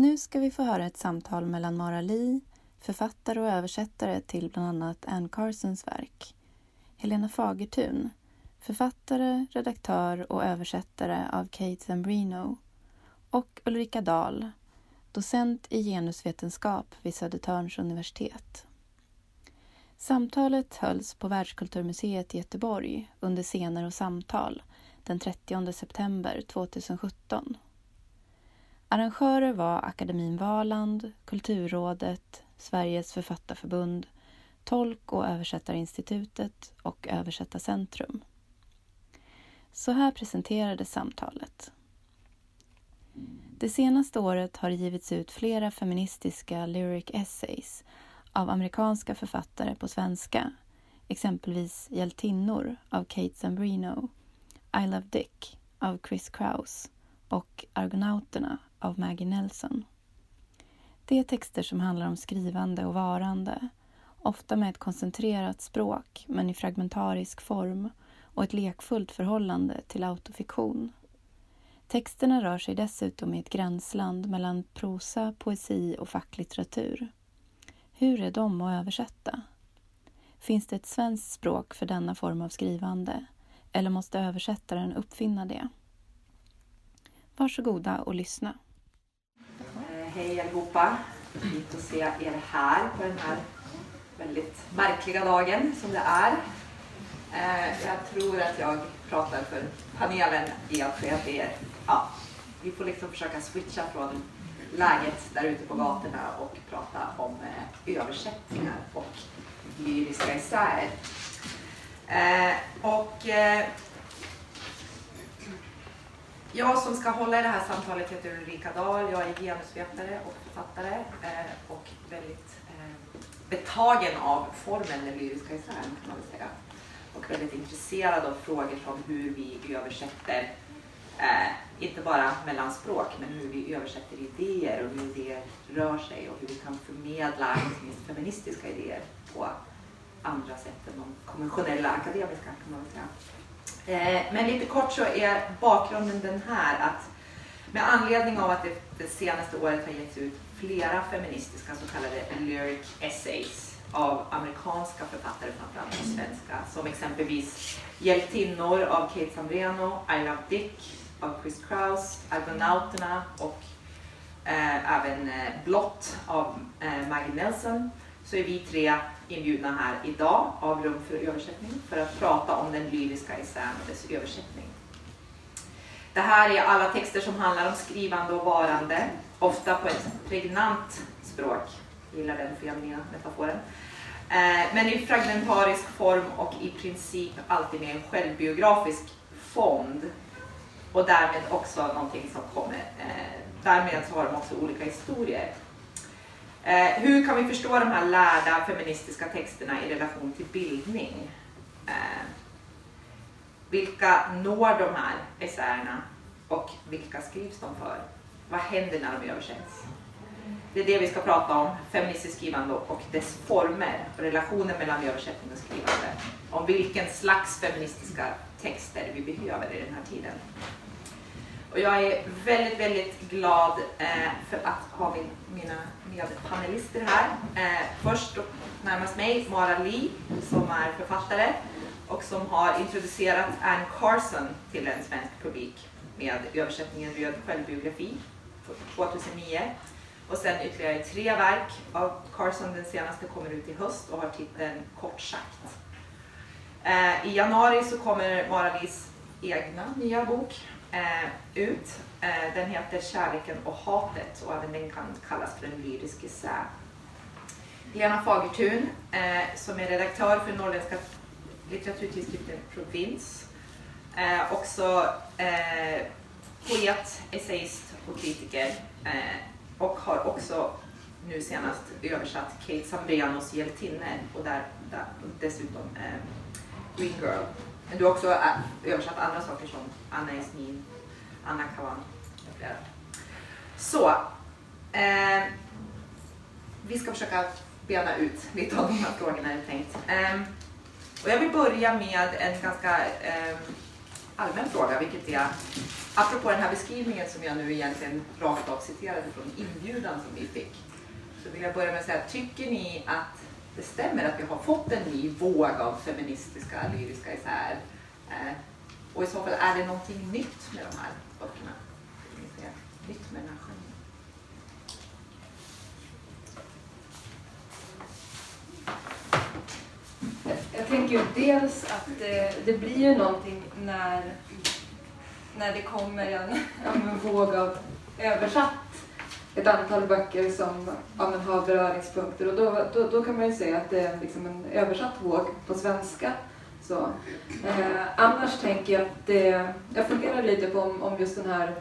Nu ska vi få höra ett samtal mellan Mara Lee, författare och översättare till bland annat Anne Carsons verk, Helena Fagertun, författare, redaktör och översättare av Kate Zambrino och Ulrika Dahl, docent i genusvetenskap vid Södertörns universitet. Samtalet hölls på Världskulturmuseet i Göteborg under Scener och samtal den 30 september 2017. Arrangörer var Akademin Valand, Kulturrådet, Sveriges författarförbund, Tolk och översättarinstitutet och Översättarcentrum. Så här presenterades samtalet. Det senaste året har det givits ut flera feministiska lyric essays av amerikanska författare på svenska, exempelvis Hjältinnor av Kate Zambrino, I Love Dick av Chris Kraus och Argonauterna av Maggie Nelson. Det är texter som handlar om skrivande och varande, ofta med ett koncentrerat språk men i fragmentarisk form och ett lekfullt förhållande till autofiktion. Texterna rör sig dessutom i ett gränsland mellan prosa, poesi och facklitteratur. Hur är de att översätta? Finns det ett svenskt språk för denna form av skrivande eller måste översättaren uppfinna det? Varsågoda och lyssna. Hej allihopa! Fint att se er här på den här väldigt märkliga dagen som det är. Eh, jag tror att jag pratar för panelen i att det är, ja, vi får liksom försöka switcha från läget där ute på gatorna och prata om eh, översättningar och lyriska essäer. Eh, och jag som ska hålla i det här samtalet heter Ulrika Dahl. Jag är genusvetare och författare eh, och väldigt eh, betagen av formen den lyriska essän kan man väl säga. Och väldigt intresserad av frågor som hur vi översätter eh, inte bara mellan språk, men hur vi översätter idéer och hur idéer rör sig och hur vi kan förmedla inte minst feministiska idéer på andra sätt än de konventionella akademiska kan man säga. Eh, men lite kort så är bakgrunden den här att med anledning av att det, det senaste året har getts ut flera feministiska så kallade lyric essays av amerikanska författare, framförallt på svenska, som exempelvis Hjältinnor av Kate Sandreno, I Love Dick av Chris Kraus, Argonauterna och eh, även eh, Blott av eh, Maggie Nelson. Så är vi tre inbjudna här idag av Rum för översättning för att prata om den lyriska essän och dess översättning. Det här är alla texter som handlar om skrivande och varande, ofta på ett pregnant språk. Jag gillar den feminina metaforen. Eh, men i fragmentarisk form och i princip alltid med en självbiografisk fond och därmed också någonting som kommer, eh, därmed så har de också olika historier. Eh, hur kan vi förstå de här lärda feministiska texterna i relation till bildning? Eh, vilka når de här essäerna och vilka skrivs de för? Vad händer när de översätts? Det är det vi ska prata om, feministiskt skrivande och dess former, relationen mellan översättning och skrivande. Om vilken slags feministiska texter vi behöver i den här tiden. Och jag är väldigt, väldigt glad eh, för att ha min, mina medpanelister här. Eh, först och närmast mig, Mara Lee, som är författare och som har introducerat Anne Carson till en svensk publik med översättningen Röd självbiografi 2009. Och sen ytterligare tre verk av Carson. Den senaste kommer ut i höst och har titeln Kort sagt. Eh, I januari så kommer Mara Lees egna nya bok eh, ut. Eh, den heter Kärleken och hatet och även den kan kallas för en lyrisk essä. Lena Fagertun eh, som är redaktör för norrländska litteraturtidskriften Provins. Eh, också eh, poet, essayist och kritiker eh, och har också nu senast översatt Kate Zambreanos Hjältinnor och där, där, dessutom eh, Green Girl. Men du har också äh, översatt andra saker som Anna Esmin, Anna Kavan och flera. Så, eh, vi ska försöka bena ut lite av de här frågorna är tänkt. Eh, och jag vill börja med en ganska eh, allmän fråga, vilket är apropå den här beskrivningen som jag nu egentligen rakt av citerade från inbjudan som vi fick. Så vill jag börja med att säga, tycker ni att det stämmer att vi har fått en ny våg av feministiska lyriska isär? Eh, och i så fall, är det någonting nytt med de här böckerna? Nytt med den här genren? Jag tänker ju dels att det, det blir ju någonting när, när det kommer en, en våg av översatt ett antal böcker som ja, har beröringspunkter och då, då, då, kan man ju säga att det är liksom en översatt våg på svenska. Så. Eh, annars tänker jag att det, jag funderar lite på om, om just den här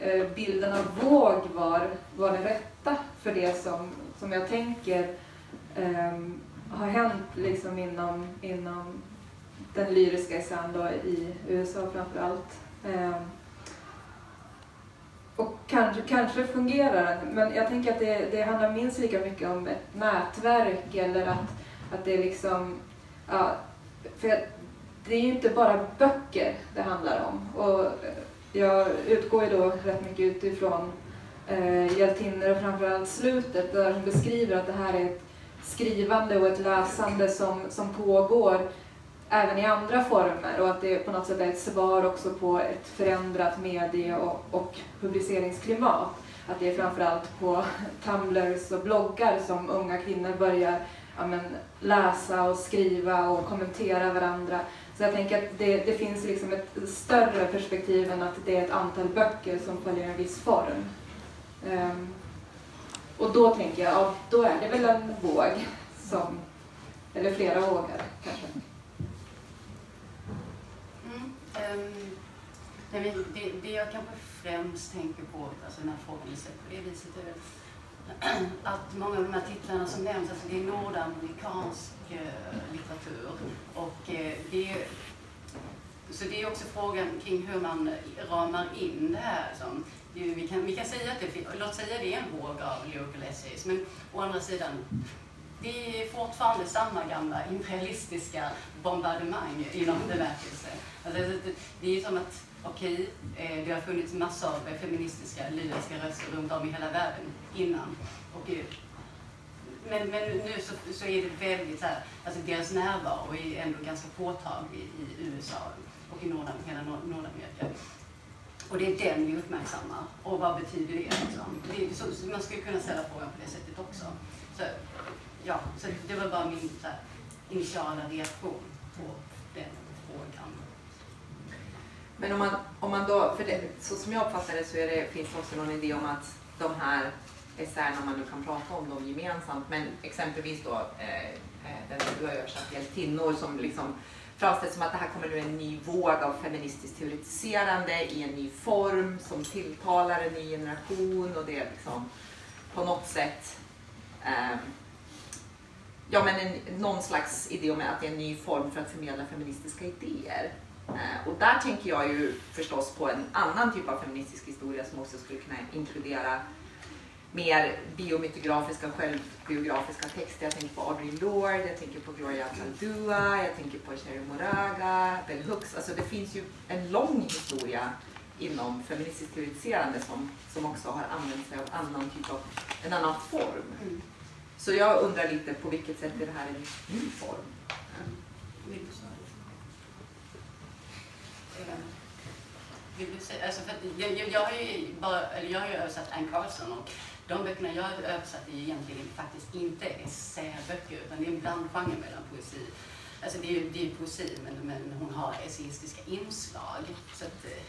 eh, bilden av våg var, var det rätta för det som, som jag tänker eh, har hänt liksom inom, inom den lyriska essän i USA framför allt. Ehm, Kanske, kanske fungerar den, men jag tänker att det, det handlar minst lika mycket om ett nätverk eller att, att det är liksom, ja, för det är ju inte bara böcker det handlar om. Och jag utgår ju då rätt mycket utifrån eh, hjältinnor och framförallt slutet där hon beskriver att det här är ett skrivande och ett läsande som, som pågår även i andra former och att det på något sätt är ett svar också på ett förändrat medie och, och publiceringsklimat. Att det är framförallt på Tumblers och bloggar som unga kvinnor börjar ja, men, läsa och skriva och kommentera varandra. Så jag tänker att det, det finns liksom ett större perspektiv än att det är ett antal böcker som följer en viss form. Um, och då tänker jag, ja, då är det väl en våg som, eller flera vågor kanske. Ehm, um, det, det, det, jag kanske främst tänker på, alltså den här frågan är på det viset, är att många av de här titlarna som nämns, alltså det är nordamerikansk eh, litteratur. Och eh, det så det är också frågan kring hur man ramar in det här. Som, vi, kan, vi kan säga att det, låt säga det är en våg av lyrical essays, men å andra sidan, det är fortfarande samma gamla imperialistiska bombardemang i någon bemärkelse. Alltså, det, det är som att okej, okay, det har funnits massor av feministiska lyriska röster runt om i hela världen innan. Och, eh, men, men nu så, så är det väldigt så här, alltså deras närvaro är ändå ganska påtaglig i USA och i Nord, hela Nordamerika. Och det är den vi uppmärksammar. Och vad betyder det? Liksom? det så man skulle kunna ställa frågan på det sättet också. Så, ja, så det var bara min så här, initiala reaktion på den frågan. Men om man, om man då, för det, så som jag uppfattar det så är det, finns det också någon idé om att de här essäerna, om man nu kan prata om dem gemensamt, men exempelvis då eh, eh den du har översatt, Hjältinnor, som liksom framställs som att det här kommer nu en ny våg av feministiskt teoretiserande i en ny form som tilltalar en ny generation och det är liksom på något sätt eh, ja, men en, någon slags idé om att det är en ny form för att förmedla feministiska idéer. Eh, och där tänker jag ju förstås på en annan typ av feministisk historia som också skulle kunna inkludera mer biomytografiska, självbiografiska texter. Jag tänker på Audrey Lorde, jag tänker på Gloria Saldua, jag tänker på Cherry Moraga, Bell Hooks. Alltså det finns ju en lång historia inom feministiskt teoretiserande som, som också har använt sig av annan typ av, en annan form. Mm. Så jag undrar lite på vilket sätt är det här en ny form? Mm. Eh, alltså för jag, jag, jag, har ju bara, eller jag har ju översatt Anne Carlson och de böckerna jag har översatt är egentligen faktiskt inte essäböcker utan det är en blandgenre mellan poesi. Alltså det är, det är poesi men, men hon har essayistiska inslag. Så att, eh,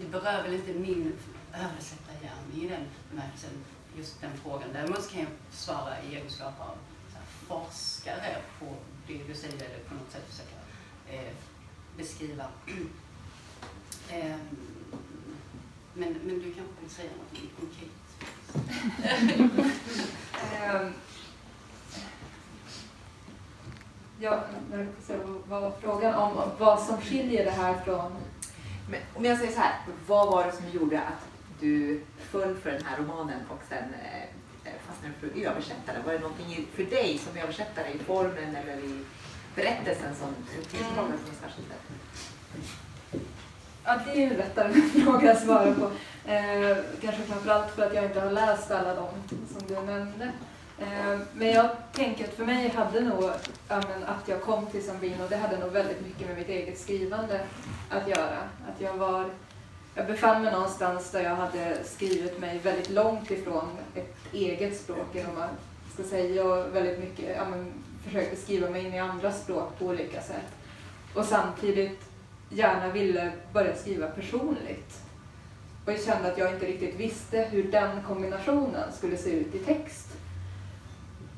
det berör väl inte min översättargärning i den bemärkelsen, just den frågan. Däremot kan jag svara i egenskap av här, forskare på det du säger eller på något sätt försöka eh, beskriva Ehm, men, men du kanske vill säga något konkret? um, ja, vad var frågan om vad som skiljer det här från? Men om jag säger så här, vad var det som gjorde att du föll för den här romanen och sen eh, eh, fastnade för översättare. Var det någonting för dig som översättare i formen eller i berättelsen som tillkommer från särskilt sätt? Ja, det är ju lättare fråga att svara på. Eh, kanske framförallt för att jag inte har läst alla de som du nämnde. Eh, men jag tänker att för mig hade nog ja, att jag kom till Sambino, det hade nog väldigt mycket med mitt eget skrivande att göra. Att jag var jag befann mig någonstans där jag hade skrivit mig väldigt långt ifrån ett eget språk, genom man ska säga, och väldigt mycket ja, men, försökte skriva mig in i andra språk på olika sätt. Och samtidigt gärna ville börja skriva personligt. Och jag kände att jag inte riktigt visste hur den kombinationen skulle se ut i text.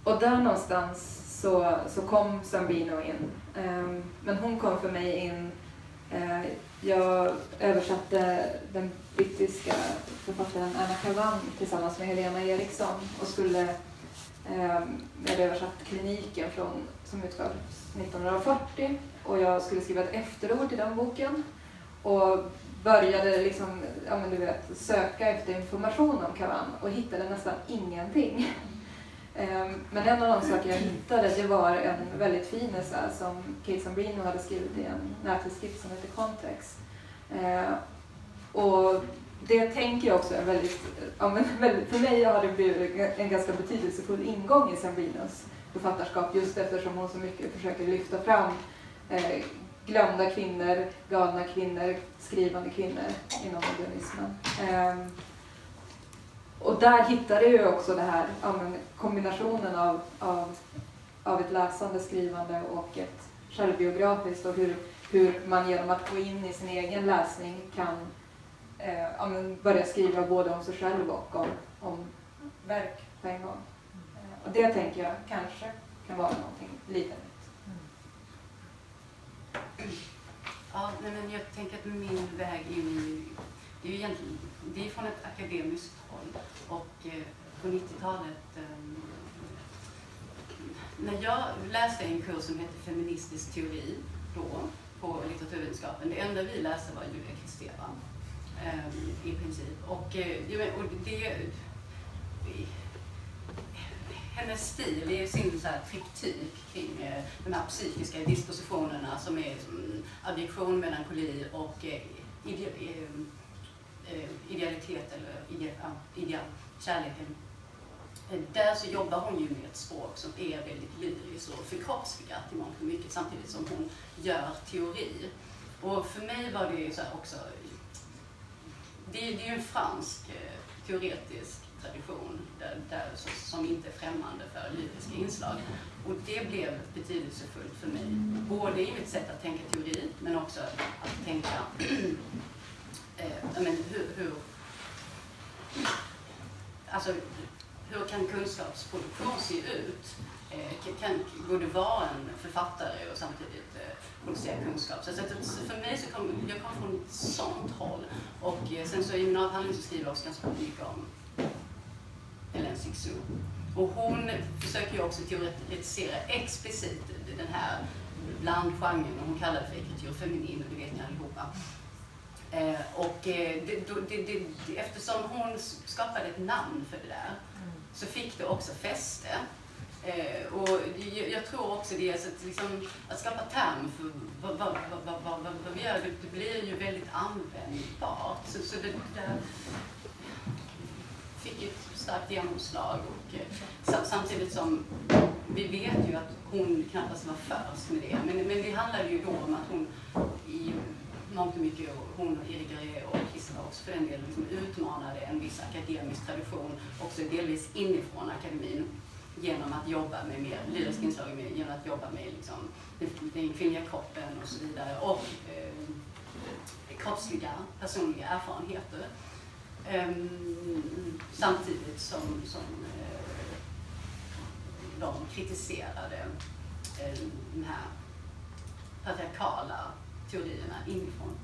Och där någonstans så, så kom Sambino in. Ehm, men hon kom för mig in eh, jag översatte den brittiska författaren Anna Kavan tillsammans med Helena Eriksson och skulle eh, jag översatt Kliniken från, som utgavs 1940 och jag skulle skriva ett efterord till den boken och började liksom, ja men du vet, söka efter information om Kavan och hittade nästan ingenting. Ehm, men en av de saker jag hittade det var en väldigt fin essä som Kate Sambrino hade skrivit i en nättidskrift som heter Context. Ehm, och det tänker jag också är väldigt, för mig har det blivit en ganska betydelsefull ingång i Sambrinos författarskap just eftersom hon så mycket försöker lyfta fram eh, glömda kvinnor, galna kvinnor, skrivande kvinnor inom modernismen. Ehm, och där hittade jag också det här, ja, kombinationen av, av, av ett läsande, skrivande och ett självbiografiskt och hur, hur man genom att gå in i sin egen läsning kan eh, ja, börja skriva både om sig själv och om, om verk på en gång. Eh, och det tänker jag kanske kan vara någonting lite nytt. Ja, men jag tänker att min väg in i... Det är ju egentligen det är från ett akademiskt Stockholm. Och eh, på 90-talet ehm, när jag läste en kurs som hette feministisk teori då på litteraturvetenskapen, det enda vi läste var Julia Kristeva ehm, i princip. Och, eh, och det, hennes stil är sin så här triptyk kring eh, de här psykiska dispositionerna som är som adjektion, melankoli och eh, ehm, eh, idealitet eller ide, ideal kärleken. Eh, där så jobbar hon ju med ett språk som är väldigt lyriskt och förkroppsligat i mångt och mycket samtidigt som hon gör teori. Och för mig var det ju så också, det, det är ju en fransk eh, teoretisk tradition där, där, som inte är främmande för lyriska inslag. Och det blev betydelsefullt för mig, både i mitt sätt att tänka teori men också att tänka eh, men hur, hur alltså, hur kan kunskapsproduktion se ut? Eh, kan, går det vara en författare och samtidigt eh, producera kunskap? Så, så, för mig så kom jag kom från ett sånt håll. Och eh, sen så i min avhandling så skriver jag också ganska mycket om Ellen Sixou. Och hon försöker ju också teoretisera explicit den här blandgenren, hon kallar det för ekritur feminin, och det vet ni allihopa. Eh, och eh, det, det, det, eftersom hon skapade ett namn för det där mm. så fick det också fäste. Eh, och jag, tror också det, så att, liksom, att skapa term för vad, vad, vad, vad, vi gör, det, det, blir ju väldigt användbart. Så, så det, där fick ett starkt genomslag. Och, eh, samtidigt som vi vet ju att hon knappast var först med det. Men, men det handlade ju då om att hon i mångt och mycket, hon och Irigaray och Kissela också för den delen, liksom utmanade en viss akademisk tradition, också delvis inifrån akademin, genom att jobba med mer lyriska inslag, genom att jobba med liksom, den kvinnliga kroppen och så vidare, och eh, kroppsliga, personliga erfarenheter. Um, samtidigt som, som eh, de kritiserade eh, den här patriarkala teorierna inifrån.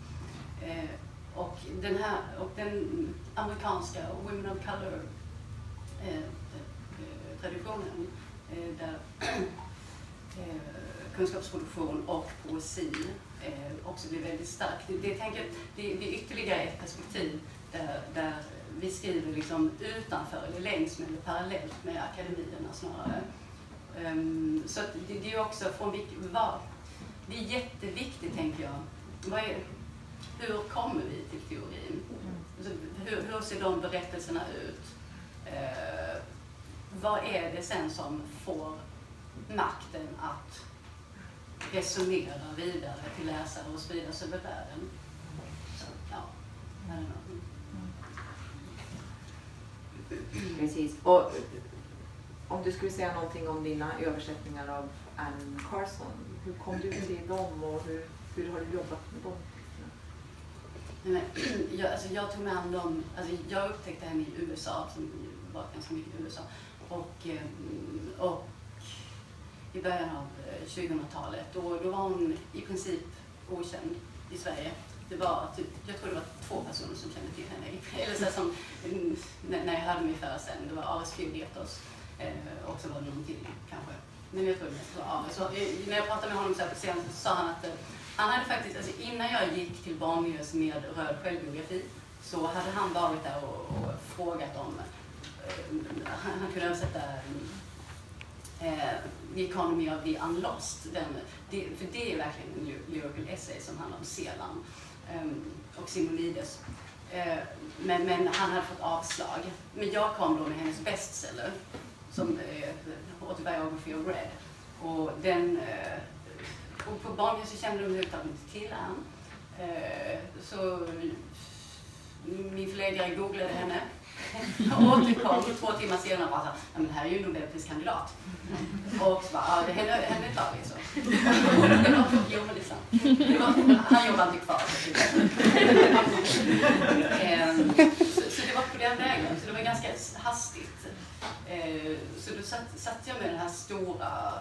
Eh, och, den här, och den amerikanska Women of Color eh, eh traditionen eh, där eh, kunskapsproduktion och poesi eh, också blir väldigt starkt. Det, det, tänker, det, det är ytterligare ett perspektiv där, där vi skriver liksom utanför eller längs med eller parallellt med akademierna snarare. Um, så det, det är också från vilket, det är jätteviktigt tänker jag. Vad är, hur kommer vi till teorin? Alltså, hur, hur ser de berättelserna ut? Uh, vad är det sen som får makten att resonera vidare till läsare och spridas över världen? Så, ja, Precis. Och om du skulle säga någonting om dina översättningar av Anne Carson, hur kom du till dem och hur, hur har du jobbat med dem? Men, jag, alltså, jag tog med dem, alltså, jag upptäckte henne i USA, som var ganska mycket i USA. Och, ehm, och i början av eh, 2000-talet. Då, då var hon i princip okänd i Sverige. Det var typ, jag tror det var två personer som kände till henne. Eller så som, när jag hörde mig för sen, det var Ares Fiodetos eh, och så var det någon till kanske. Men jag tror det. Så, när jag pratade med honom så här på scenen så sa han att eh, han hade faktiskt, alltså innan jag gick till Barnmiljös med röd självbiografi så hade han varit där och, och frågat om eh, han kunde översätta eh, The Economy of the Unlost. Den, det, för det är verkligen en lyrical essay som handlar om Selan eh, och Simonides. Eh, men, men, han hade fått avslag. Men jag kom då med hennes bestseller som är Autobiography of Red. Och den, eh, och på barnhuset kände de överhuvudtaget inte till Ann. Eh, så min förläggare googlade henne och återkom två timmar senare och bara sa att men det här är ju Nobelpriskandidat. Och så bara, ja det henne, henne tar vi så. Det var, jo men det är sant. Det var, han jobbar inte kvar. Ehm, så, så det var på den vägen, så det var ganska hastigt. Eh, så då satt, satt jag med den här stora,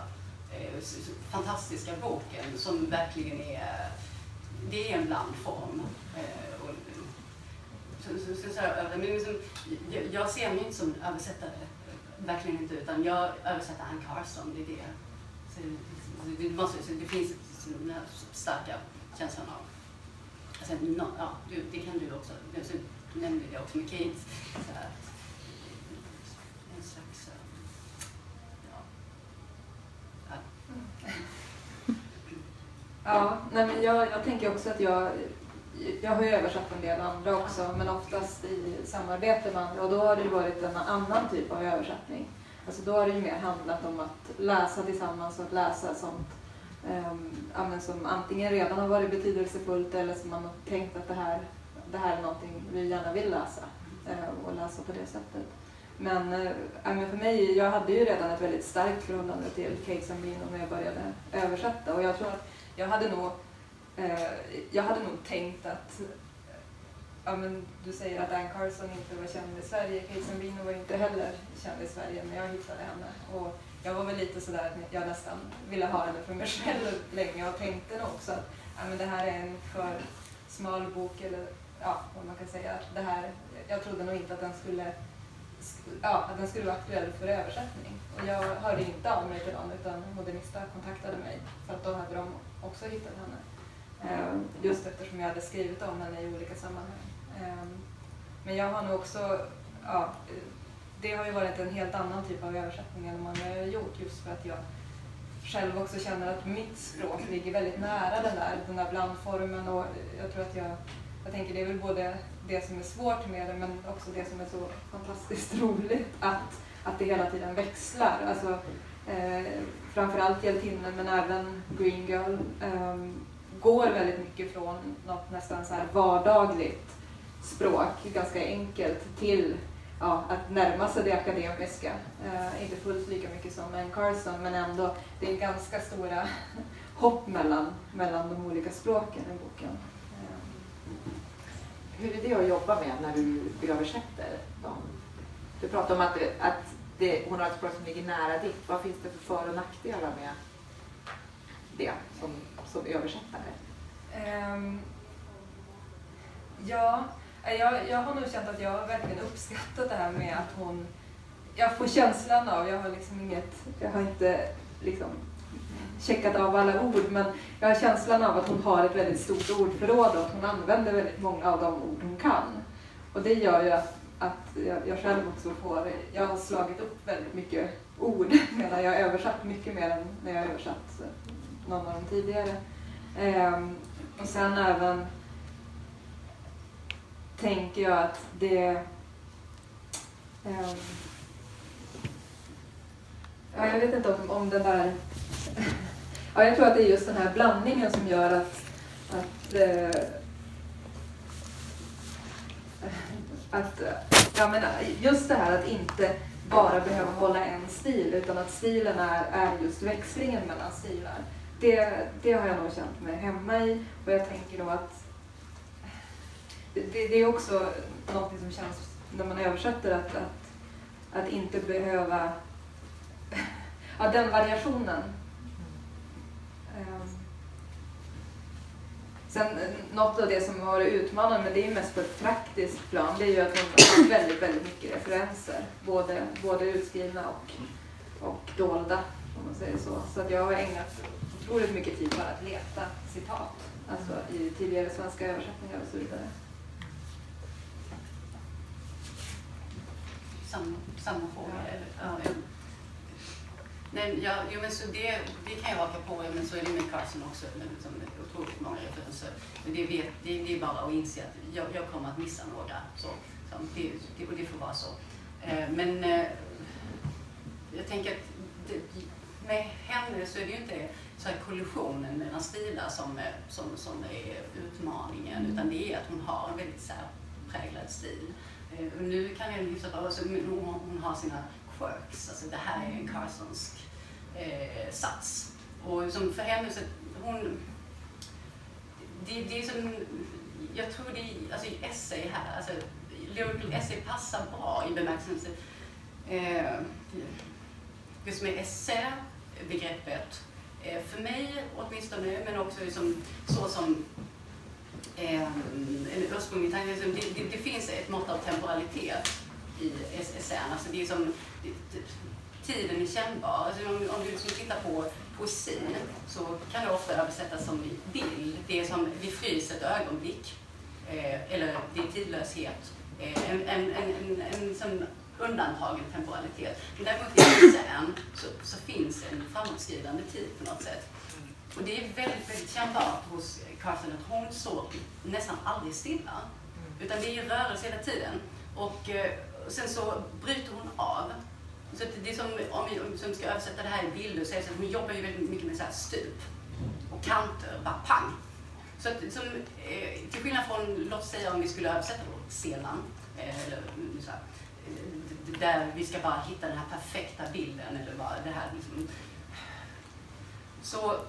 eh, fantastiska boken som verkligen är, det är en blandform. Eh, så, så, så, men liksom, jag, jag ser mig inte som översättare, verkligen inte, utan jag översätter Ann Carson, det är det. Så, det, måste, så det finns den här starka känslan av, alltså, no, ja, det kan du också, Du nämnde det också med Kate, så här, en slags, ja, ja. Nej men jag, jag tänker också att jag jag har ju översatt en del andra också, men oftast i samarbete med andra och då har det ju varit en annan typ av översättning. Alltså då har det ju mer handlat om att läsa tillsammans och att läsa sånt um, som antingen redan har varit betydelsefullt eller som man har tänkt att det här, det här är någonting vi gärna vill läsa uh, och läsa på det sättet. Men, äh, för mig, jag hade ju redan ett väldigt starkt förhållande till Kate Sambino när jag började översätta och jag tror att jag hade nog Eh, jag hade nog tänkt att ja, men du säger att Ann Carson inte var känd i Sverige. Kate Sambino var inte heller känd i Sverige när jag hittade henne. Och jag var väl lite sådär att jag nästan ville ha henne för mig själv länge och tänkte nog också att ja, men det här är en för smal bok eller ja, vad man kan säga. Det här, jag trodde nog inte att den skulle ja, att den skulle vara aktuell för översättning. Och jag hörde inte av mig till någon utan Modernista kontaktade mig för att då hade de också hittat henne. Ehm, just eftersom jag hade skrivit om henne i olika sammanhang. Ehm, men jag har nog också, ja, det har ju varit en helt annan typ av översättning än man har gjort just för att jag själv också känner att mitt språk ligger väldigt nära den där, den där blandformen och jag tror att jag, jag tänker det är väl både det som är svårt med det men också det som är så fantastiskt roligt att, att det hela tiden växlar. Alltså, eh, framförallt hjältinnen men även Green Girl. Eh, går väldigt mycket från något nästan så här vardagligt språk, ganska enkelt, till ja, att närma sig det akademiska. Eh, inte fullt lika mycket som en Carson, men ändå, det är ganska stora hopp mellan, mellan de olika språken i boken. Hur är det att jobba med när du översätter dem? Du pratar om att, att det, hon har ett språk som ligger nära ditt. Vad finns det för för och nackdelar med det som som översättare? Um, ja, eh, jag, jag har nog känt att jag har verkligen uppskattat det här med att hon... Jag får känslan av, jag har liksom inget, jag har inte liksom checkat av alla ord, men jag har känslan av att hon har ett väldigt stort ordförråd och att hon använder väldigt många av de ord hon kan. Och det gör ju att, att jag, jag själv också får, jag har slagit upp väldigt mycket ord medan jag har översatt mycket mer än när jag har översatt någon av de tidigare. Ehm, och sen även tänker jag att det ehm, ja, jag vet inte om, om den där ja, jag tror att det är just den här blandningen som gör att, att eh, att ja, men just det här att inte bara behöva hålla en stil utan att stilen är, är just växlingen mellan stilar. Det, det har jag nog känt mig hemma i och jag tänker nog att det, det är också något som känns när man översätter att, att, att inte behöva ja, den variationen. Um, Sen något av det som har varit utmanande, men det är mest på ett praktiskt plan, det är ju att man har väldigt, väldigt mycket referenser. Både, både utskrivna och, och dolda, om man säger så. Så att jag har ägnat otroligt mycket tid bara att leta citat, alltså i tidigare svenska översättningar och så vidare. Samma, samma fråga? Ja. Nej, ja, jo, men så det, det kan jag haka på, men så är det med Carson också, liksom, otroligt många referenser. Men det, vet, det, det är bara att inse att jag, jag kommer att missa några. Så, så det, det, och det får vara så. Eh, men eh, jag tänker att det, med henne så är det ju inte så här kollisionen mellan stilar som, som, som är utmaningen, mm. utan det är att hon har en väldigt särpräglad stil. Eh, och nu kan jag hyfsat bra, alltså, hon, hon har sina quirks, alltså det här är en Carsonsk eh, sats. Och som för henne så hon... Det, det är som, jag tror det är, alltså i essay här, alltså lyrical essay passar bra i bemärkelsen eh, just med essä-begreppet, eh, för mig åtminstone, men också liksom, så som eh, en ursprunglig tanke, liksom, det, det, det finns ett mått av temporalitet i essän. Alltså det är som, tiden är kännbar. Alltså om, om du liksom tittar på poesi så kan det ofta översättas som bild. Det är som vi fryser ett ögonblick. Eh, eller det är tidlöshet. Eh, en, en, en, en, en undantagen temporalitet. Men däremot i essän så, så finns en framåtskridande tid på något sätt. Och det är väldigt, väldigt kännbart hos Carson att hon står nästan aldrig stilla. Utan det är ju rörelse hela tiden. Och, och sen så bryter hon av. Så det är som om vi som ska översätta det här i bilder så är det så att hon jobbar ju väldigt mycket med så stup och kanter, bara pang. Så att, som, eh, till skillnad från, låt säga om vi skulle översätta då Zeeland, eh, eller mm, så här, eh, där vi ska bara hitta den här perfekta bilden eller bara det här liksom. Så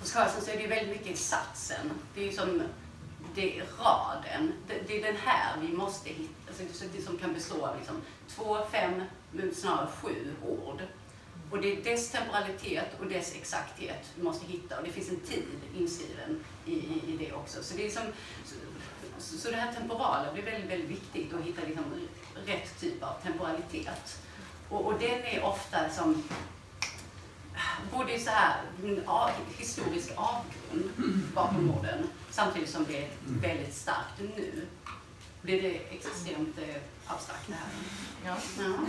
hos Sjösen så är det väldigt mycket satsen. Det är som det är raden. Det, det, är den här vi måste hitta, alltså det som kan bestå av liksom två, fem, snarare sju ord. Och det är dess temporalitet och dess exakthet vi måste hitta och det finns en tid inskriven i, i, i det också. Så det, är liksom, som, så, så, det här temporala blir väldigt, väldigt viktigt att hitta liksom rätt typ av temporalitet. Och, och den är ofta som både så här, en historisk avgrund bakom orden samtidigt som det är väldigt starkt nu. Blir det extremt eh, abstrakt det här? Ja. ja.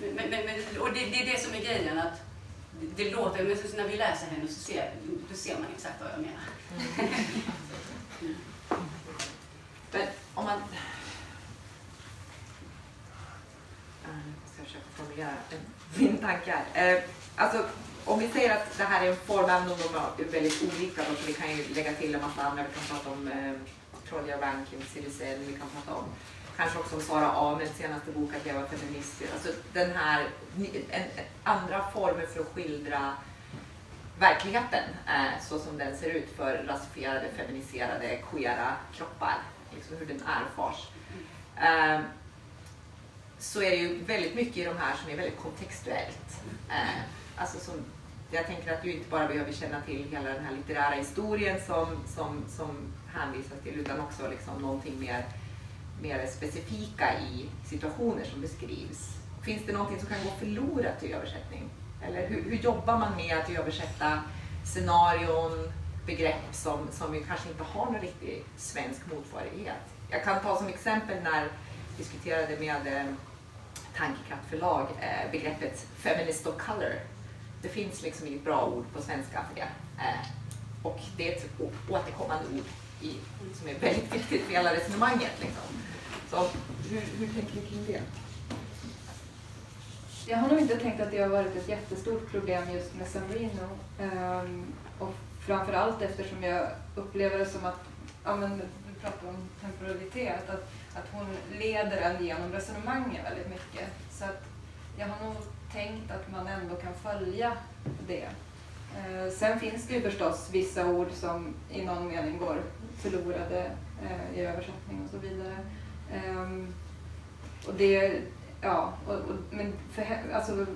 Men, men, men, och det, det, är det som är grejen, att det låter, men när vi läser henne så ser, då ser man exakt vad jag menar. Mm. Men om man... Jag ska försöka formulera min tanke här. Alltså, om vi säger att det här är en form, även om de är väldigt olika, då, så vi kan ju lägga till en massa andra. Vi kan prata om eh, Claudia Rankin, Cyril vi kan prata om kanske också om Sara Ahmeds senaste bok Att leva feministiskt. Alltså den här, en, andra former för att skildra verkligheten eh, så som den ser ut för rasifierade, feminiserade, queera kroppar. Liksom hur den erfars. Eh, så är det ju väldigt mycket i de här som är väldigt kontextuellt. Eh, alltså som, jag tänker att du inte bara behöver känna till hela den här litterära historien som, som, som hänvisas till utan också liksom någonting mer, mer specifika i situationer som beskrivs. Finns det någonting som kan gå förlorat i översättning? Eller hur, hur jobbar man med att översätta scenarion, begrepp som, som ju kanske inte har någon riktig svensk motsvarighet? Jag kan ta som exempel när diskuterade med eh, Tankekraft förlag eh, begreppet feminist of color. Det finns liksom inget bra ord på svenska för det. Eh, och det är ett återkommande ord i, som är väldigt viktigt för hela resonemanget. Liksom. Så hur, hur tänker du kring det? Jag har nog inte tänkt att det har varit ett jättestort problem just med San Marino. Um, ehm, och framförallt eftersom jag upplever det som att, ja men du pratar om temporalitet, att, att hon leder en genom resonemangen väldigt mycket. Så att jag har nog tänkt att man ändå kan följa det. Eh, sen finns det ju förstås vissa ord som i någon mening går förlorade eh, i översättning och så vidare. Ehm, och det, ja, och, och, men för, alltså,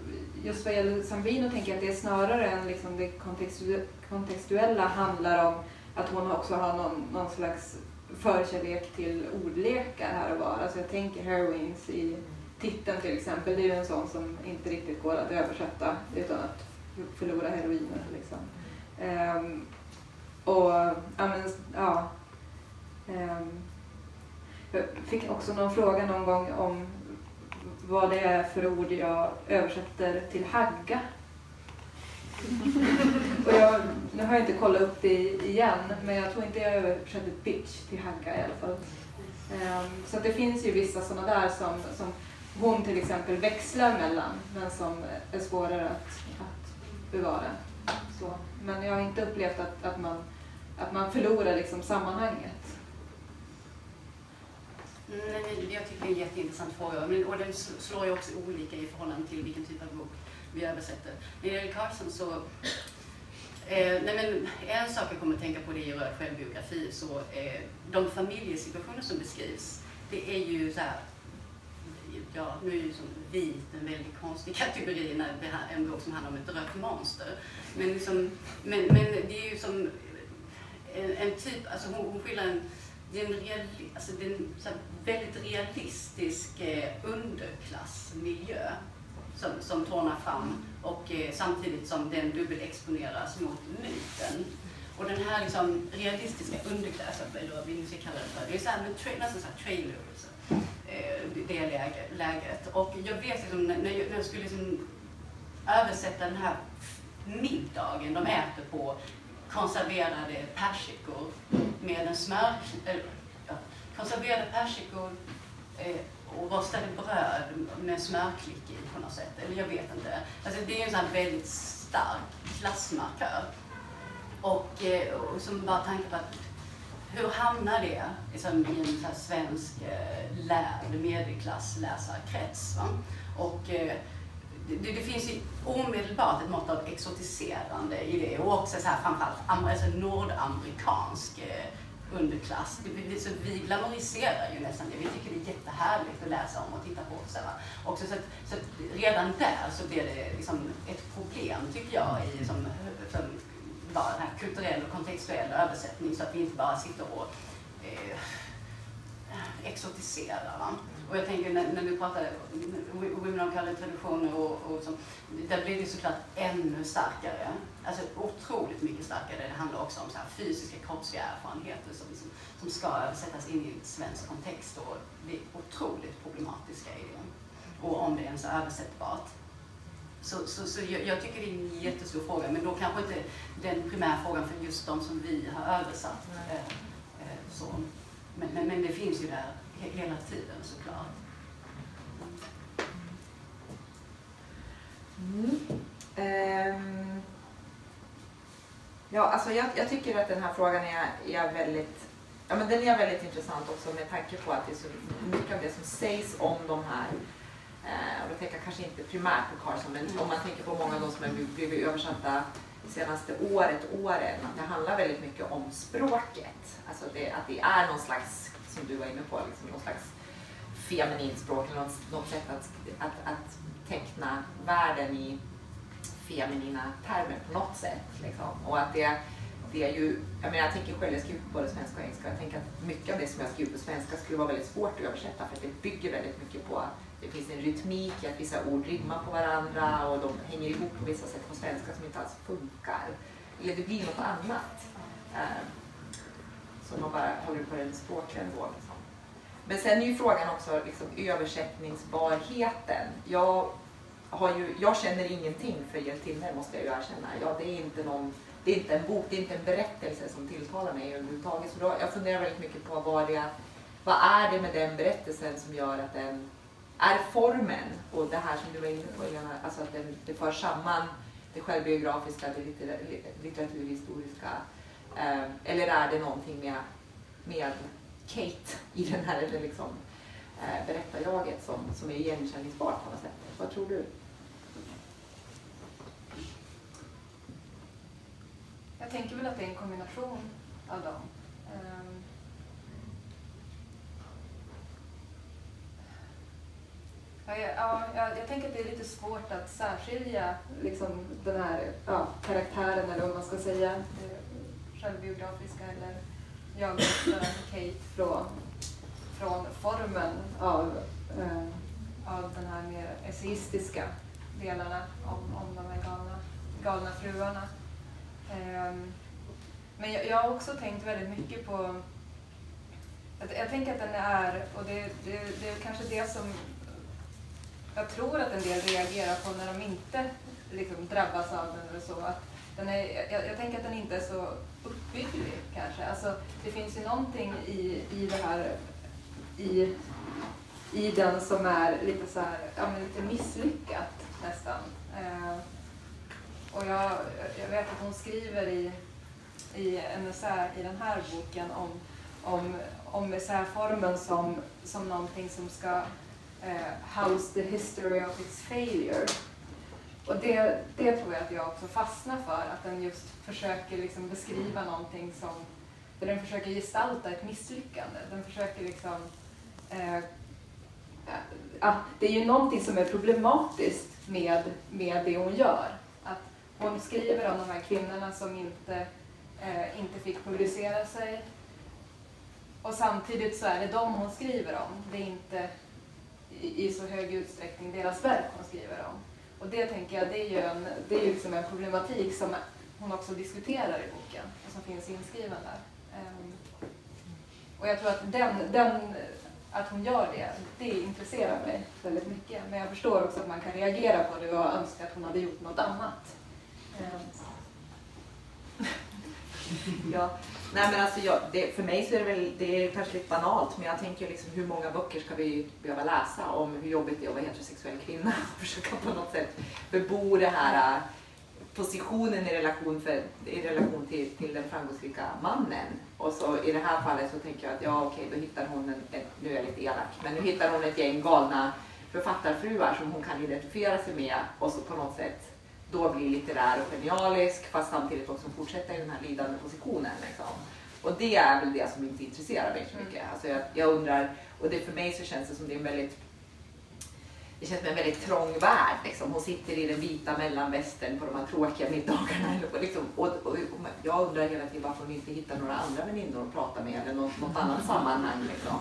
just vad gäller Sambino tänker jag att det är snarare än liksom det kontextu, kontextuella handlar om att hon också har någon, någon slags förkärlek till ordlekar här och var. Alltså jag tänker heroines i titeln till exempel, det är ju en sån som inte riktigt går att översätta utan att förlora heroiner. Liksom. Um, och ja, men, ja um, jag fick också någon fråga någon gång om vad det är för ord jag översätter till hagga. och jag, nu har jag inte kollat upp det igen, men jag tror inte jag översätter bitch till hagga i alla fall. Um, så det finns ju vissa sådana där som, som hon till exempel växlar mellan, men som är svårare att, att bevara. Så. Men jag har inte upplevt att, att, man, att man förlorar liksom sammanhanget. Mm, nej, jag tycker det är en jätteintressant fråga. och den slår ju också olika i förhållande till vilken typ av bok vi översätter. När det gäller Carson så... Eh, nej men, en sak jag kommer att tänka på det i rör självbiografi, så eh, de familjesituationer som beskrivs, det är ju så här, ja, nu är ju som vit en väldigt konstig kategori när det här är en bok som handlar om ett rött monster. Men, liksom, men, men det är ju som en, en typ, alltså hon, hon skildrar en det är en, reali, alltså det är en väldigt realistisk eh, underklassmiljö som, som tornar fram och eh, samtidigt som den dubbelexponeras mot myten. Och den här liksom, realistiska underklassen, eller vad vi nu ska kalla det för, det är så här, tra nästan så här trailers, Eh, det läget. Och jag vet liksom, när, jag, när jag skulle liksom översätta den här middagen de äter på konserverade persikor med en smör, äh, ja, konserverade persikor äh, och rostade bröd med smörklick i på något sätt. Eller jag vet inte. Alltså, det är en sån här väldigt stark klassmarkör. Och, eh, och som bara tanke på att hur hamnar det liksom, i en så svensk eh, lärd medelklassläsarkrets? Va? Och, eh, det, det, finns ju omedelbart ett mått av exotiserande i det och också så här, framförallt alltså nordamerikansk eh, underklass. Det, så vi glamoriserar ju nästan det. Vi tycker det är jättehärligt att läsa om och titta på. Så, Också så, att, så att redan där så blir det liksom ett problem, tycker jag, i som, för, bara den här kulturell och kontextuell översättning så att vi inte bara sitter och eh, exotiserar. Va? Och jag tänker när, när du pratar Women of Color traditioner och, och så, där blir det såklart ännu starkare. Alltså otroligt mycket starkare. Det handlar också om så här fysiska kroppsliga erfarenheter som, som, som ska översättas in i en svensk kontext och är otroligt problematiska i det. Och om det ens är översättbart. Så, så, så jag, jag, tycker det är en jättestor fråga, men då kanske inte den primära frågan för just de som vi har översatt. Eh, eh, så. Men, men, men det finns ju där hela tiden såklart. Mm. Um, ja, alltså jag, jag, tycker att den här frågan är, är väldigt Ja, men den är väldigt intressant också med tanke på att det är så mycket av det som sägs om de här Eh, och jag tänker kanske inte primärt på Carson, men mm. om man tänker på många av de som har blivit översatta det senaste året, åren, att det handlar väldigt mycket om språket. Alltså det, att det är någon slags som du var inne på, liksom någon slags feminint språk eller något, något sätt att, att, att teckna världen i feminina termer på något sätt. Liksom. Och att det, det är ju, jag menar jag tänker själv, jag skriver på både svenska och engelska, jag tänker att mycket av det som jag skriver på svenska skulle vara väldigt svårt att översätta för det bygger väldigt mycket på det finns en rytmik i att vissa ord rimmar på varandra och de hänger ihop på vissa sätt på svenska som inte alls funkar. Eller det blir något annat. Eh, så man bara håller på den språkliga nivån. Liksom. Men sen är ju frågan också liksom, översättningsbarheten. Jag, har ju, jag känner ingenting för hjältinnor måste jag ju erkänna. Ja, det, är inte någon, det är inte en bok, det är inte en berättelse som tilltalar mig överhuvudtaget. Så då, jag funderar väldigt mycket på vad, det, vad är det med den berättelsen som gör att den är formen och det här som du var inne på Elena, alltså att det, det för samman det självbiografiska, det litteraturhistoriska. Eh, eller är det någonting med, med Kate i den här eller liksom, eh, berättarjaget som, som är igenkänningsbart på något sätt? Vad tror du? Jag tänker väl att det är en kombination av dem. Um, ja, ja, jag, jag tänker att det är lite svårt att särskilja liksom, den här ja, karaktären, eller vad man ska säga, eh, självbiografiska eller jag Kate från, från formen av, eh, av den här mer essayistiska delarna om, om de här galna, galna fruarna. Eh, men jag, jag, har också tänkt väldigt mycket på... Att jag tänker att den är, och det, det, det är kanske det som jag tror att en del reagerar på när de inte liksom, drabbas av den. Eller så. Att den är, jag, jag, tänker att den inte är så uppbygglig kanske. Alltså, det finns ju någonting i, i det här, i, i den som är lite, så här, ja, men lite misslyckat nästan. Eh, och jag, jag vet att hon skriver i, i en essä i den här boken om, om, om essäformen som, som någonting som ska uh, How's the history of its failure. Och det, det tror jag att jag också fastnar för, att den just försöker liksom beskriva någonting som, där den försöker gestalta ett misslyckande. Den försöker liksom, eh, ja, det är ju någonting som är problematiskt med, med det hon gör. Att Hon skriver om de här kvinnorna som inte, eh, inte fick publicera sig. Och samtidigt så är det dem hon skriver om. Det är inte i, i så hög utsträckning deras verk hon skriver om. Och det tänker jag, det är ju en, det är liksom en problematik som hon också diskuterar i boken och som finns inskriven där. Ehm, och jag tror att den, den, att hon gör det, det intresserar mig väldigt mycket. Men jag förstår också att man kan reagera på det och önska att hon hade gjort något annat. Ehm, ja. Nej men alltså jag, det, för mig så är det väl, det är kanske lite banalt, men jag tänker liksom hur många böcker ska vi behöva läsa om hur jobbigt det är att vara heterosexuell kvinna och försöka på något sätt bebo det här äh, positionen i relation, för, i relation till, till den framgångsrika mannen. Och så i det här fallet så tänker jag att ja okej, då hittar hon en, en nu är jag lite elak, men nu hittar hon ett gäng galna författarfruar som hon kan identifiera sig med och så på något sätt då bli litterär och genialisk fast samtidigt också fortsätta i den här lidande positionen. Liksom. Och det är väl det som inte intresserar mig så mycket. Mm. Alltså jag, jag, undrar, och det för mig så känns det som det är en väldigt det känns som en väldigt trång värld. Liksom. Hon sitter i den vita mellanvästern på de här tråkiga middagarna. Liksom. Och, och, och, jag undrar hela tiden varför hon inte hittar några andra väninnor att prata med eller något, något annat sammanhang. Liksom.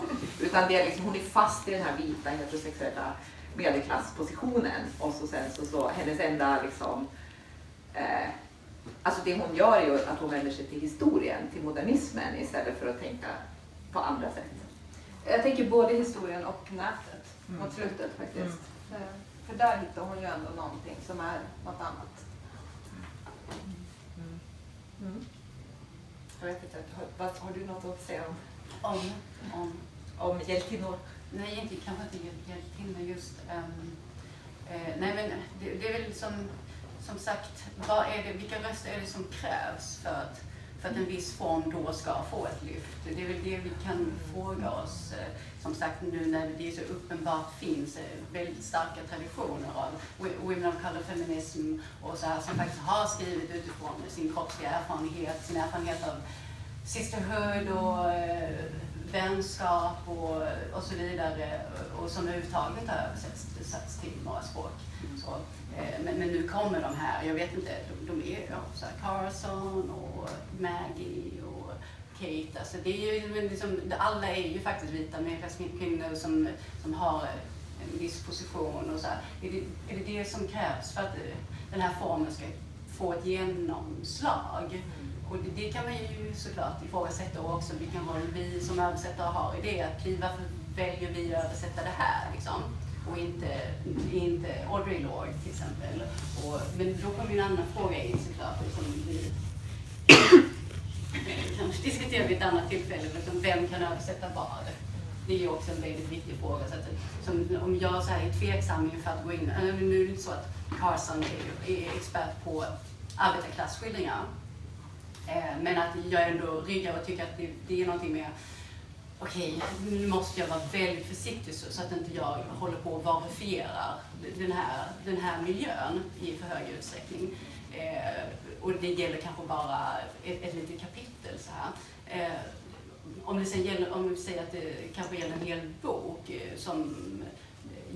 Utan det är liksom, hon är fast i den här vita heterosexuella medelklasspositionen och så sen så, så hennes enda liksom eh, Alltså det hon gör är ju att hon vänder sig till historien, till modernismen istället för att tänka på andra sätt. Jag tänker både historien och nätet mm. mot slutet faktiskt. Mm. Eh, för där hittar hon ju ändå någonting som är något annat. Mm. Mm. Jag vet inte, har, har, du något att säga om? Om? Om, om hjältinnor? Nej, egentligen kanske inte hjältinnor just. Um, eh, nej, men det, det, är väl som, som sagt, vad är det, vilka röster är det som krävs för att, för att en viss form då ska få ett lyft? Det är väl det vi kan fråga oss. Eh, som sagt, nu när det så uppenbart finns eh, väldigt starka traditioner av women of color feminism och så här som faktiskt har skrivit utifrån sin kroppsliga erfarenhet, sin erfarenhet av sisterhood och eh, vänskap och, och så vidare och som överhuvudtaget har översatts till några språk. Mm. Så, eh, men, men, nu kommer de här, jag vet inte, de, de är ja, så Carson och Maggie och Kate. Alltså det är ju, liksom, alla är ju faktiskt vita kvinnor som, som har en viss position. Och så här. Är, det, är det det som krävs för att den här formen ska få ett genomslag? Och det, det, kan man ju såklart ifrågasätta också vilken roll vi som översättare har i det. Att kliva väljer vi att översätta det här liksom? Och inte, inte Audrey Lorde till exempel. Och, men då kommer en annan fråga in såklart. Liksom, vi, kanske diskuterar vid ett annat tillfälle, liksom, vem kan översätta vad? Det är ju också en väldigt viktig fråga. Så att, som, om jag så här är tveksam inför att gå in, nu är det inte så att Carson är, är expert på arbetarklassskildringar. Eh, men att jag ändå ryggar och tycker att det, det är någonting med okej, okay, nu måste jag vara väldigt försiktig så, så att inte jag håller på och varifierar den här, den här miljön i för hög utsträckning. Eh, och det gäller kanske bara ett, ett litet kapitel så här. Eh, om det sen gäller, om vi säger att det kanske gäller en hel bok eh, som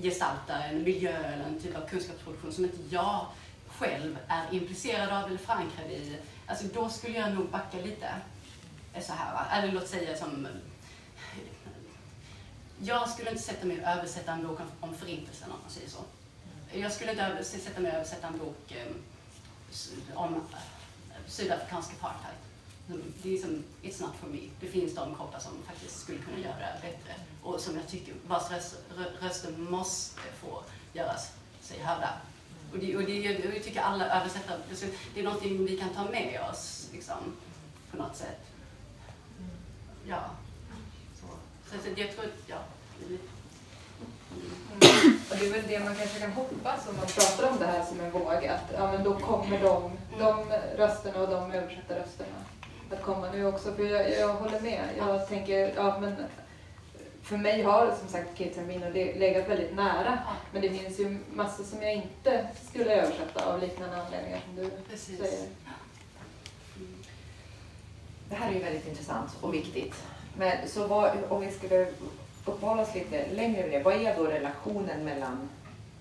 gestaltar en miljö eller en typ av kunskapsproduktion som inte jag själv är implicerad av eller förankrad i, alltså då skulle jag nog backa lite. Eh, så här, va? Eller låt säga som... Eh, jag skulle inte sätta mig och översätta en bok om förintelsen om man säger så. Jag skulle inte sätta mig och översätta en bok eh, om sydafrikansk apartheid. Mm, det är som, it's not for me. Det finns de kroppar som faktiskt skulle kunna göra det bättre och som jag tycker, vars röster måste få göras sig hörda. Och, det, och, det, och jag tycker alla översättare, det är någonting vi kan ta med oss liksom, på något sätt. Ja. Så, så jag tror ja. Mm. Och det är väl det man kanske kan hoppas om man pratar om det här som en våg, att ja, men då kommer de, de rösterna och de översättarrösterna att komma nu också. För jag, jag håller med. Jag tänker, ja men för mig har som sagt Kate Termino legat väldigt nära. Men det finns ju massor som jag inte skulle översätta av liknande anledningar som du Precis. säger. Det här är ju väldigt intressant och viktigt. Men så vad, om vi skulle uppehålla oss lite längre med det, vad är då relationen mellan,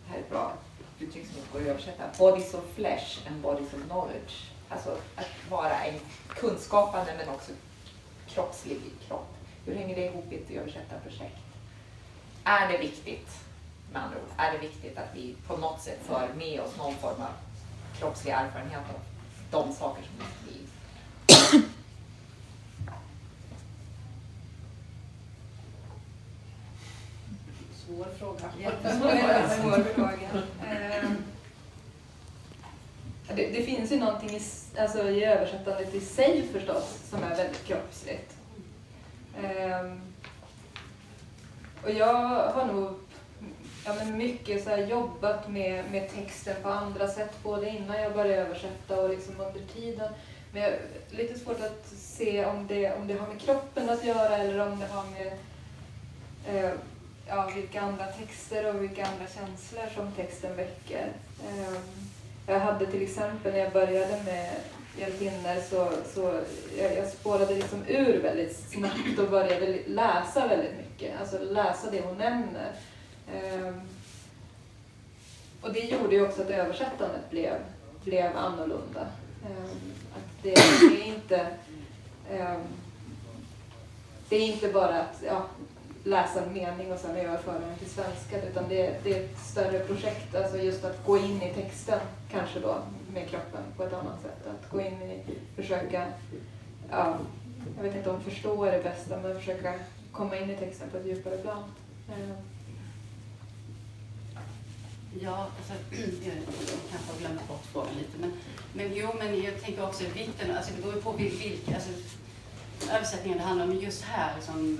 det här är ett bra uttryck som inte går att översätta, bodies of flesh and bodies of knowledge? Alltså att vara en kunskapande men också kroppslig kropp. Hur hänger det ihop i ett översättarprojekt? Är det viktigt, med andra ord, är det viktigt att vi på något sätt för med oss någon form av kroppslig erfarenhet av de saker som vi Svår fråga. Jättesvår fråga. Ehm, det, det, finns ju någonting i, alltså, i översättandet i sig förstås som är väldigt kroppsligt. Ehm, och jag har nog ja, men mycket så jobbat med, med texten på andra sätt, både innan jag började översätta och liksom under tiden. Men jag, lite svårt att se om det, om det har med kroppen att göra eller om det har med eh, ja, vilka andra texter och vilka andra känslor som texten väcker. Eh, jag hade till exempel när jag började med hjältinnor så, så jag, jag spårade liksom ur väldigt snabbt och började läsa väldigt mycket. Alltså läsa det hon nämner. Um, och det gjorde ju också att översättandet blev, blev annorlunda. Um, att det, det, är inte um, det är inte bara att ja, läsa en mening och sen överföra den till svenska utan det, det är ett större projekt. Alltså just att gå in i texten kanske då med kroppen på ett annat sätt. Att gå in i, försöka, ja, jag vet inte om förstå är det bästa, men försöka komma in i texten på ett djupare plan. Eh, ja, alltså, jag kanske har glömt bort frågan lite. Men, men jo, men jag tänker också vikten, alltså det beror ju på vilka, alltså, översättningen det handlar om just här, liksom,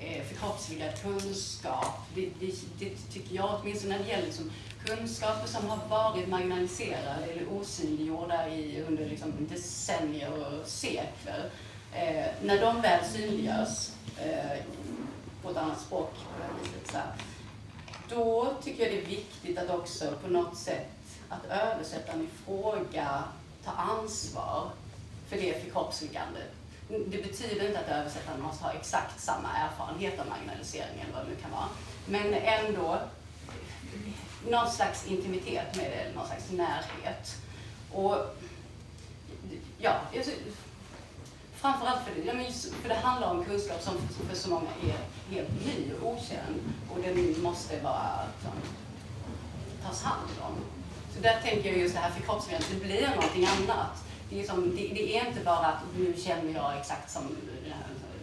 eh, förkroppsligad kunskap. Det, det, det, tycker jag åtminstone när det gäller liksom, kunskaper som har varit marginaliserade eller osynliggjorda i, under liksom, decennier och sekler. Eh, när de väl synliggörs eh, på ett annat språk på det viset, så här, då tycker jag det är viktigt att också på något sätt att översättaren i fråga tar ansvar för det förkroppsligandet det betyder inte att översättaren måste ha exakt samma erfarenhet av marginalisering eller vad det nu kan vara. Men ändå någon slags intimitet med det, någon slags närhet. Och ja, framförallt för det, för det handlar om kunskap som för så många är helt ny och okänd och den måste bara liksom, tas hand om. Så där tänker jag just det här förkroppsligandet, det blir någonting annat det är, som, det, det, är inte bara att nu känner jag exakt som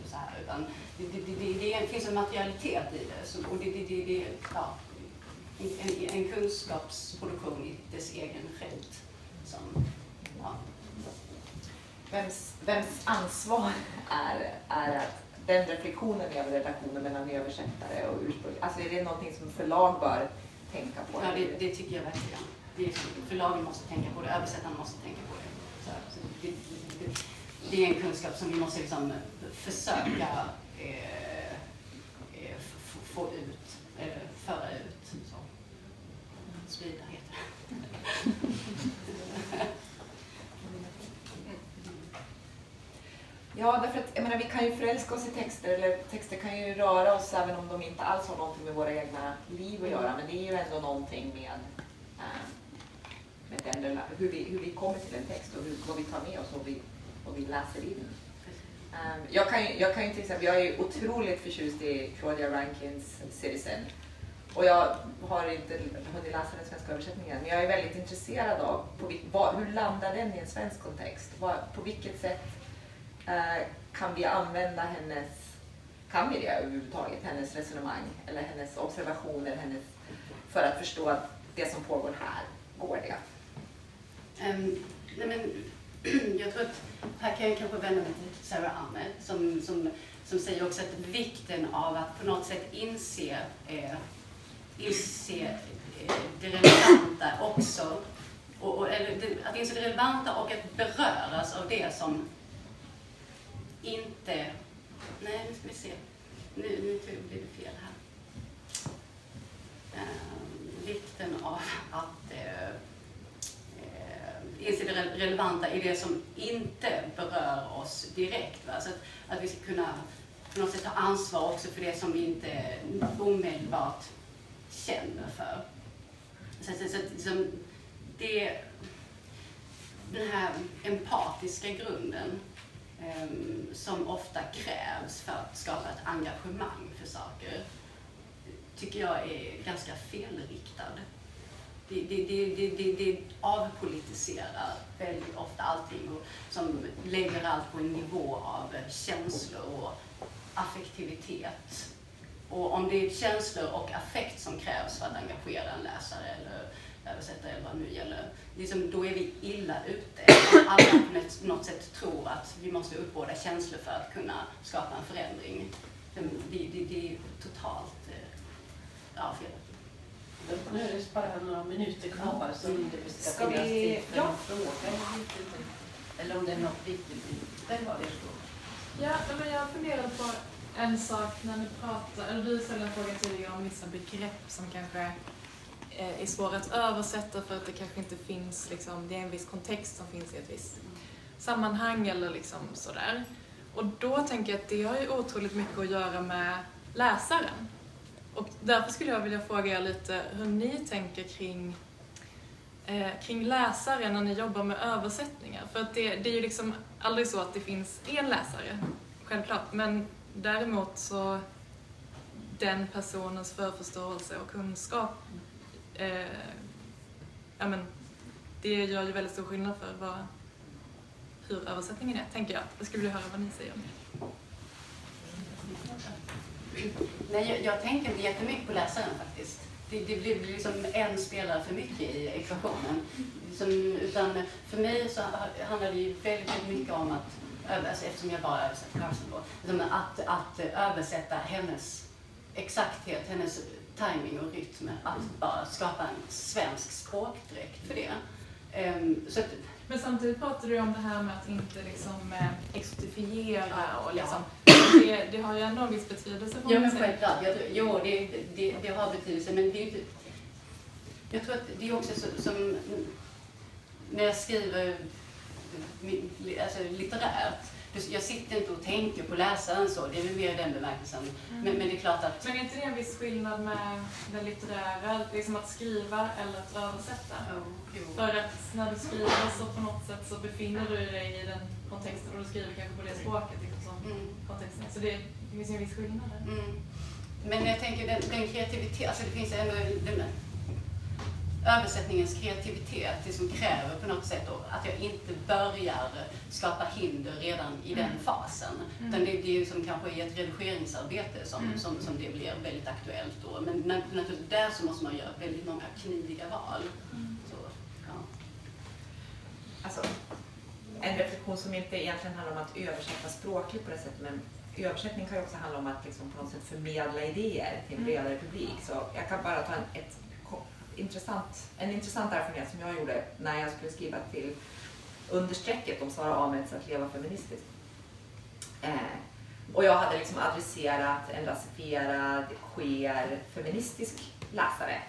så här, utan det, det, det, det finns en materialitet i det. Och det, det, det, det, ja, en, en kunskapsproduktion i dess egen skämt. Som, ja. Vems, vems ansvar är, är att den reflektionen över relationen mellan översättare och ursprung, alltså är det någonting som förlag bör tänka på? Ja, det, det tycker jag verkligen. Det är, förlagen måste tänka på det, översättarna måste tänka på det. Så, så det, det, det, är en kunskap som vi måste liksom försöka eh, eh få ut, eh, föra ut. Så. Sprida heter det. Ja, därför att jag menar, vi kan ju förälska oss i texter, eller texter kan ju röra oss även om de inte alls har någonting med våra egna liv att göra. Men det är ju ändå någonting med, äh, med den, hur, vi, hur vi kommer till en text och hur, vad vi tar med oss och vi, vad vi läser in. Äh, jag, kan ju, jag kan ju till exempel, jag är otroligt förtjust i Claudia Rankins Citizen. Och jag har inte hunnit läsa den svenska översättningen, men jag är väldigt intresserad av på, vad, hur landar den i en svensk kontext? Vad, på vilket sätt Eh, kan vi använda hennes, kan vi det överhuvudtaget, hennes resonemang eller hennes observationer hennes, för att förstå att det som pågår här, går det? Um, nej men, jag tror att här kan jag kanske vända mig till Sarah Ahmed som, som, som säger också att vikten av att på något sätt inse, eh, inse eh, det relevanta också och, och, eller att inse det relevanta och att beröras av det som inte... Nej, nu ska vi se. Nu, nu blir det fel här. Eh, vikten av att eh, eh, inse det relevanta i det som inte berör oss direkt. Va? Så att, att vi ska kunna på något sätt ta ansvar också för det som vi inte omedelbart känner för. Så, så, så, så liksom, det, den här empatiska grunden um, som ofta krävs för att skapa ett engagemang för saker tycker jag är ganska felriktad. Det, det, det, det, det avpolitiserar väldigt ofta allting och som lägger allt på en nivå av känslor och affektivitet. Och om det är känslor och affekt som krävs för att engagera en läsare eller översättare eller vad det nu gäller, liksom, då är vi illa ute. Om alla på något sätt tror att vi måste uppbåda känslor för att kunna skapa en förändring. Det, det, det är totalt eh, ja, fel. Nu är det bara några minuter kvar så det ska, ska finnas vi... tid för ja. fråga. Eller om det är något viktigt. Den var det Ja, men jag funderar på en sak när ni pratar, eller du ställde en fråga tidigare om vissa begrepp som kanske eh, är svåra att översätta för att det kanske inte finns, liksom, det är en viss kontext som finns i ett visst sammanhang eller liksom sådär. Och då tänker jag att det har ju otroligt mycket att göra med läsaren. Och därför skulle jag vilja fråga er lite hur ni tänker kring, eh, kring läsare när ni jobbar med översättningar. För att det, det är ju liksom aldrig så att det finns en läsare, självklart, men däremot så den personens förförståelse och kunskap eh, ja, men, det gör ju väldigt stor skillnad för vad, hur översättningen är, tänker jag. Jag skulle vilja höra vad ni säger om det. Nej, jag, jag tänker inte jättemycket på läsaren faktiskt. Det, det blir liksom en spelare för mycket i ekvationen. Som, utan för mig så handlar det ju väldigt, väldigt mycket om att, alltså eftersom jag bara översätter Carson då, att, att översätta hennes exakthet, hennes timing och rytm att bara skapa en svensk språkdräkt för det. Um, så att, men samtidigt pratar du om det här med att inte liksom eh, exotifiera och liksom, ja. det, det, har ju ändå en viss betydelse. Ja, men självklart. Jag, jo, det, det, det, har betydelse, men det är inte... Jag tror att det är också så, som när jag skriver alltså, litterärt jag sitter inte och tänker på läsaren så, det är väl mer den bemärkelsen. Mm. Men, men, det är klart att... Men är inte det en viss skillnad med den litterära, liksom att skriva eller att översätta? Oh, För att när du skriver så på något sätt så befinner du dig i den kontexten och du skriver kanske på det språket. Liksom, mm. kontexten. Så det, det finns ju en viss skillnad där. Mm. Men jag tänker den, den kreativitet, alltså det finns ändå den, översättningens kreativitet det som kräver på något sätt då, att jag inte börjar skapa hinder redan i den fasen. Mm. Utan det, det är ju som kanske i ett redigeringsarbete som, Mm. som, som det blir väldigt aktuellt då. Men na- naturligtvis där så måste man göra väldigt många kniviga val. Så, ja. Alltså, en reflektion som inte egentligen handlar om att översätta språkligt på det sättet, men översättning kan ju också handla om att liksom på något sätt förmedla idéer till en Mm. bredare publik. Så jag kan bara ta en, ett, intressant, en intressant erfarenhet som jag gjorde när jag skulle skriva till understrecket om Sara Ahmeds Att leva feministiskt. Eh, och jag hade liksom adresserat en rasifierad, queer, feministisk läsare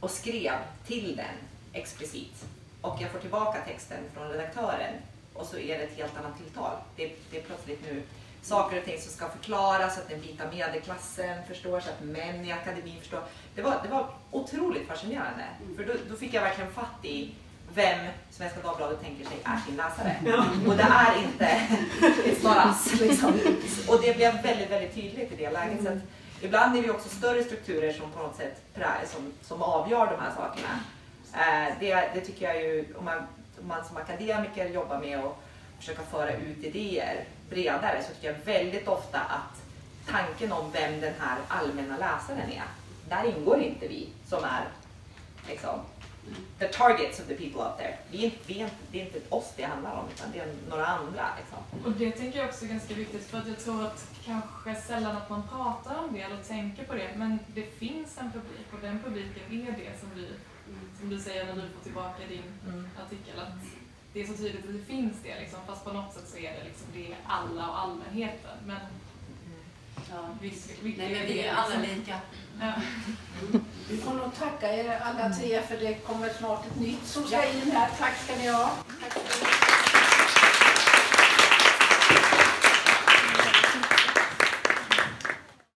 och skrev till den explicit. Och jag får tillbaka texten från redaktören och så är det ett helt annat tilltal. Det, det är plötsligt nu saker och ting som ska förklaras så att den vita medelklassen förstår, så att män i akademin förstår. Det var, det var otroligt fascinerande. För då, då fick jag verkligen fatt i vem Svenska Dagbladet tänker sig är sin läsare. Och det är inte not us. Liksom. Och det blev väldigt, väldigt tydligt i det läget. Så att ibland är det också större strukturer som på något sätt som, som avgör de här sakerna. Eh, det, det tycker jag ju, om man, om man som akademiker jobbar med att försöka föra ut idéer bredare så tycker jag väldigt ofta att tanken om vem den här allmänna läsaren är, där ingår inte vi som är liksom, the targets of the people out there. Vi är inte, vi är inte, det är inte oss det handlar om utan det är några andra. Liksom. Och det tänker jag också är ganska viktigt för att jag tror att kanske sällan att man pratar om det eller tänker på det men det finns en publik och den publiken är det som vi, som du säger när du får tillbaka din artikel att det är så tydligt att det finns det liksom fast på något sätt så är det liksom det är alla och allmänheten men Ja. visst, vilka Nej, men vi det är alla lika. Ja. Vi får nog tacka er alla tre för det kommer snart ett nytt som ska in här. Tack ska ni ha. Tack.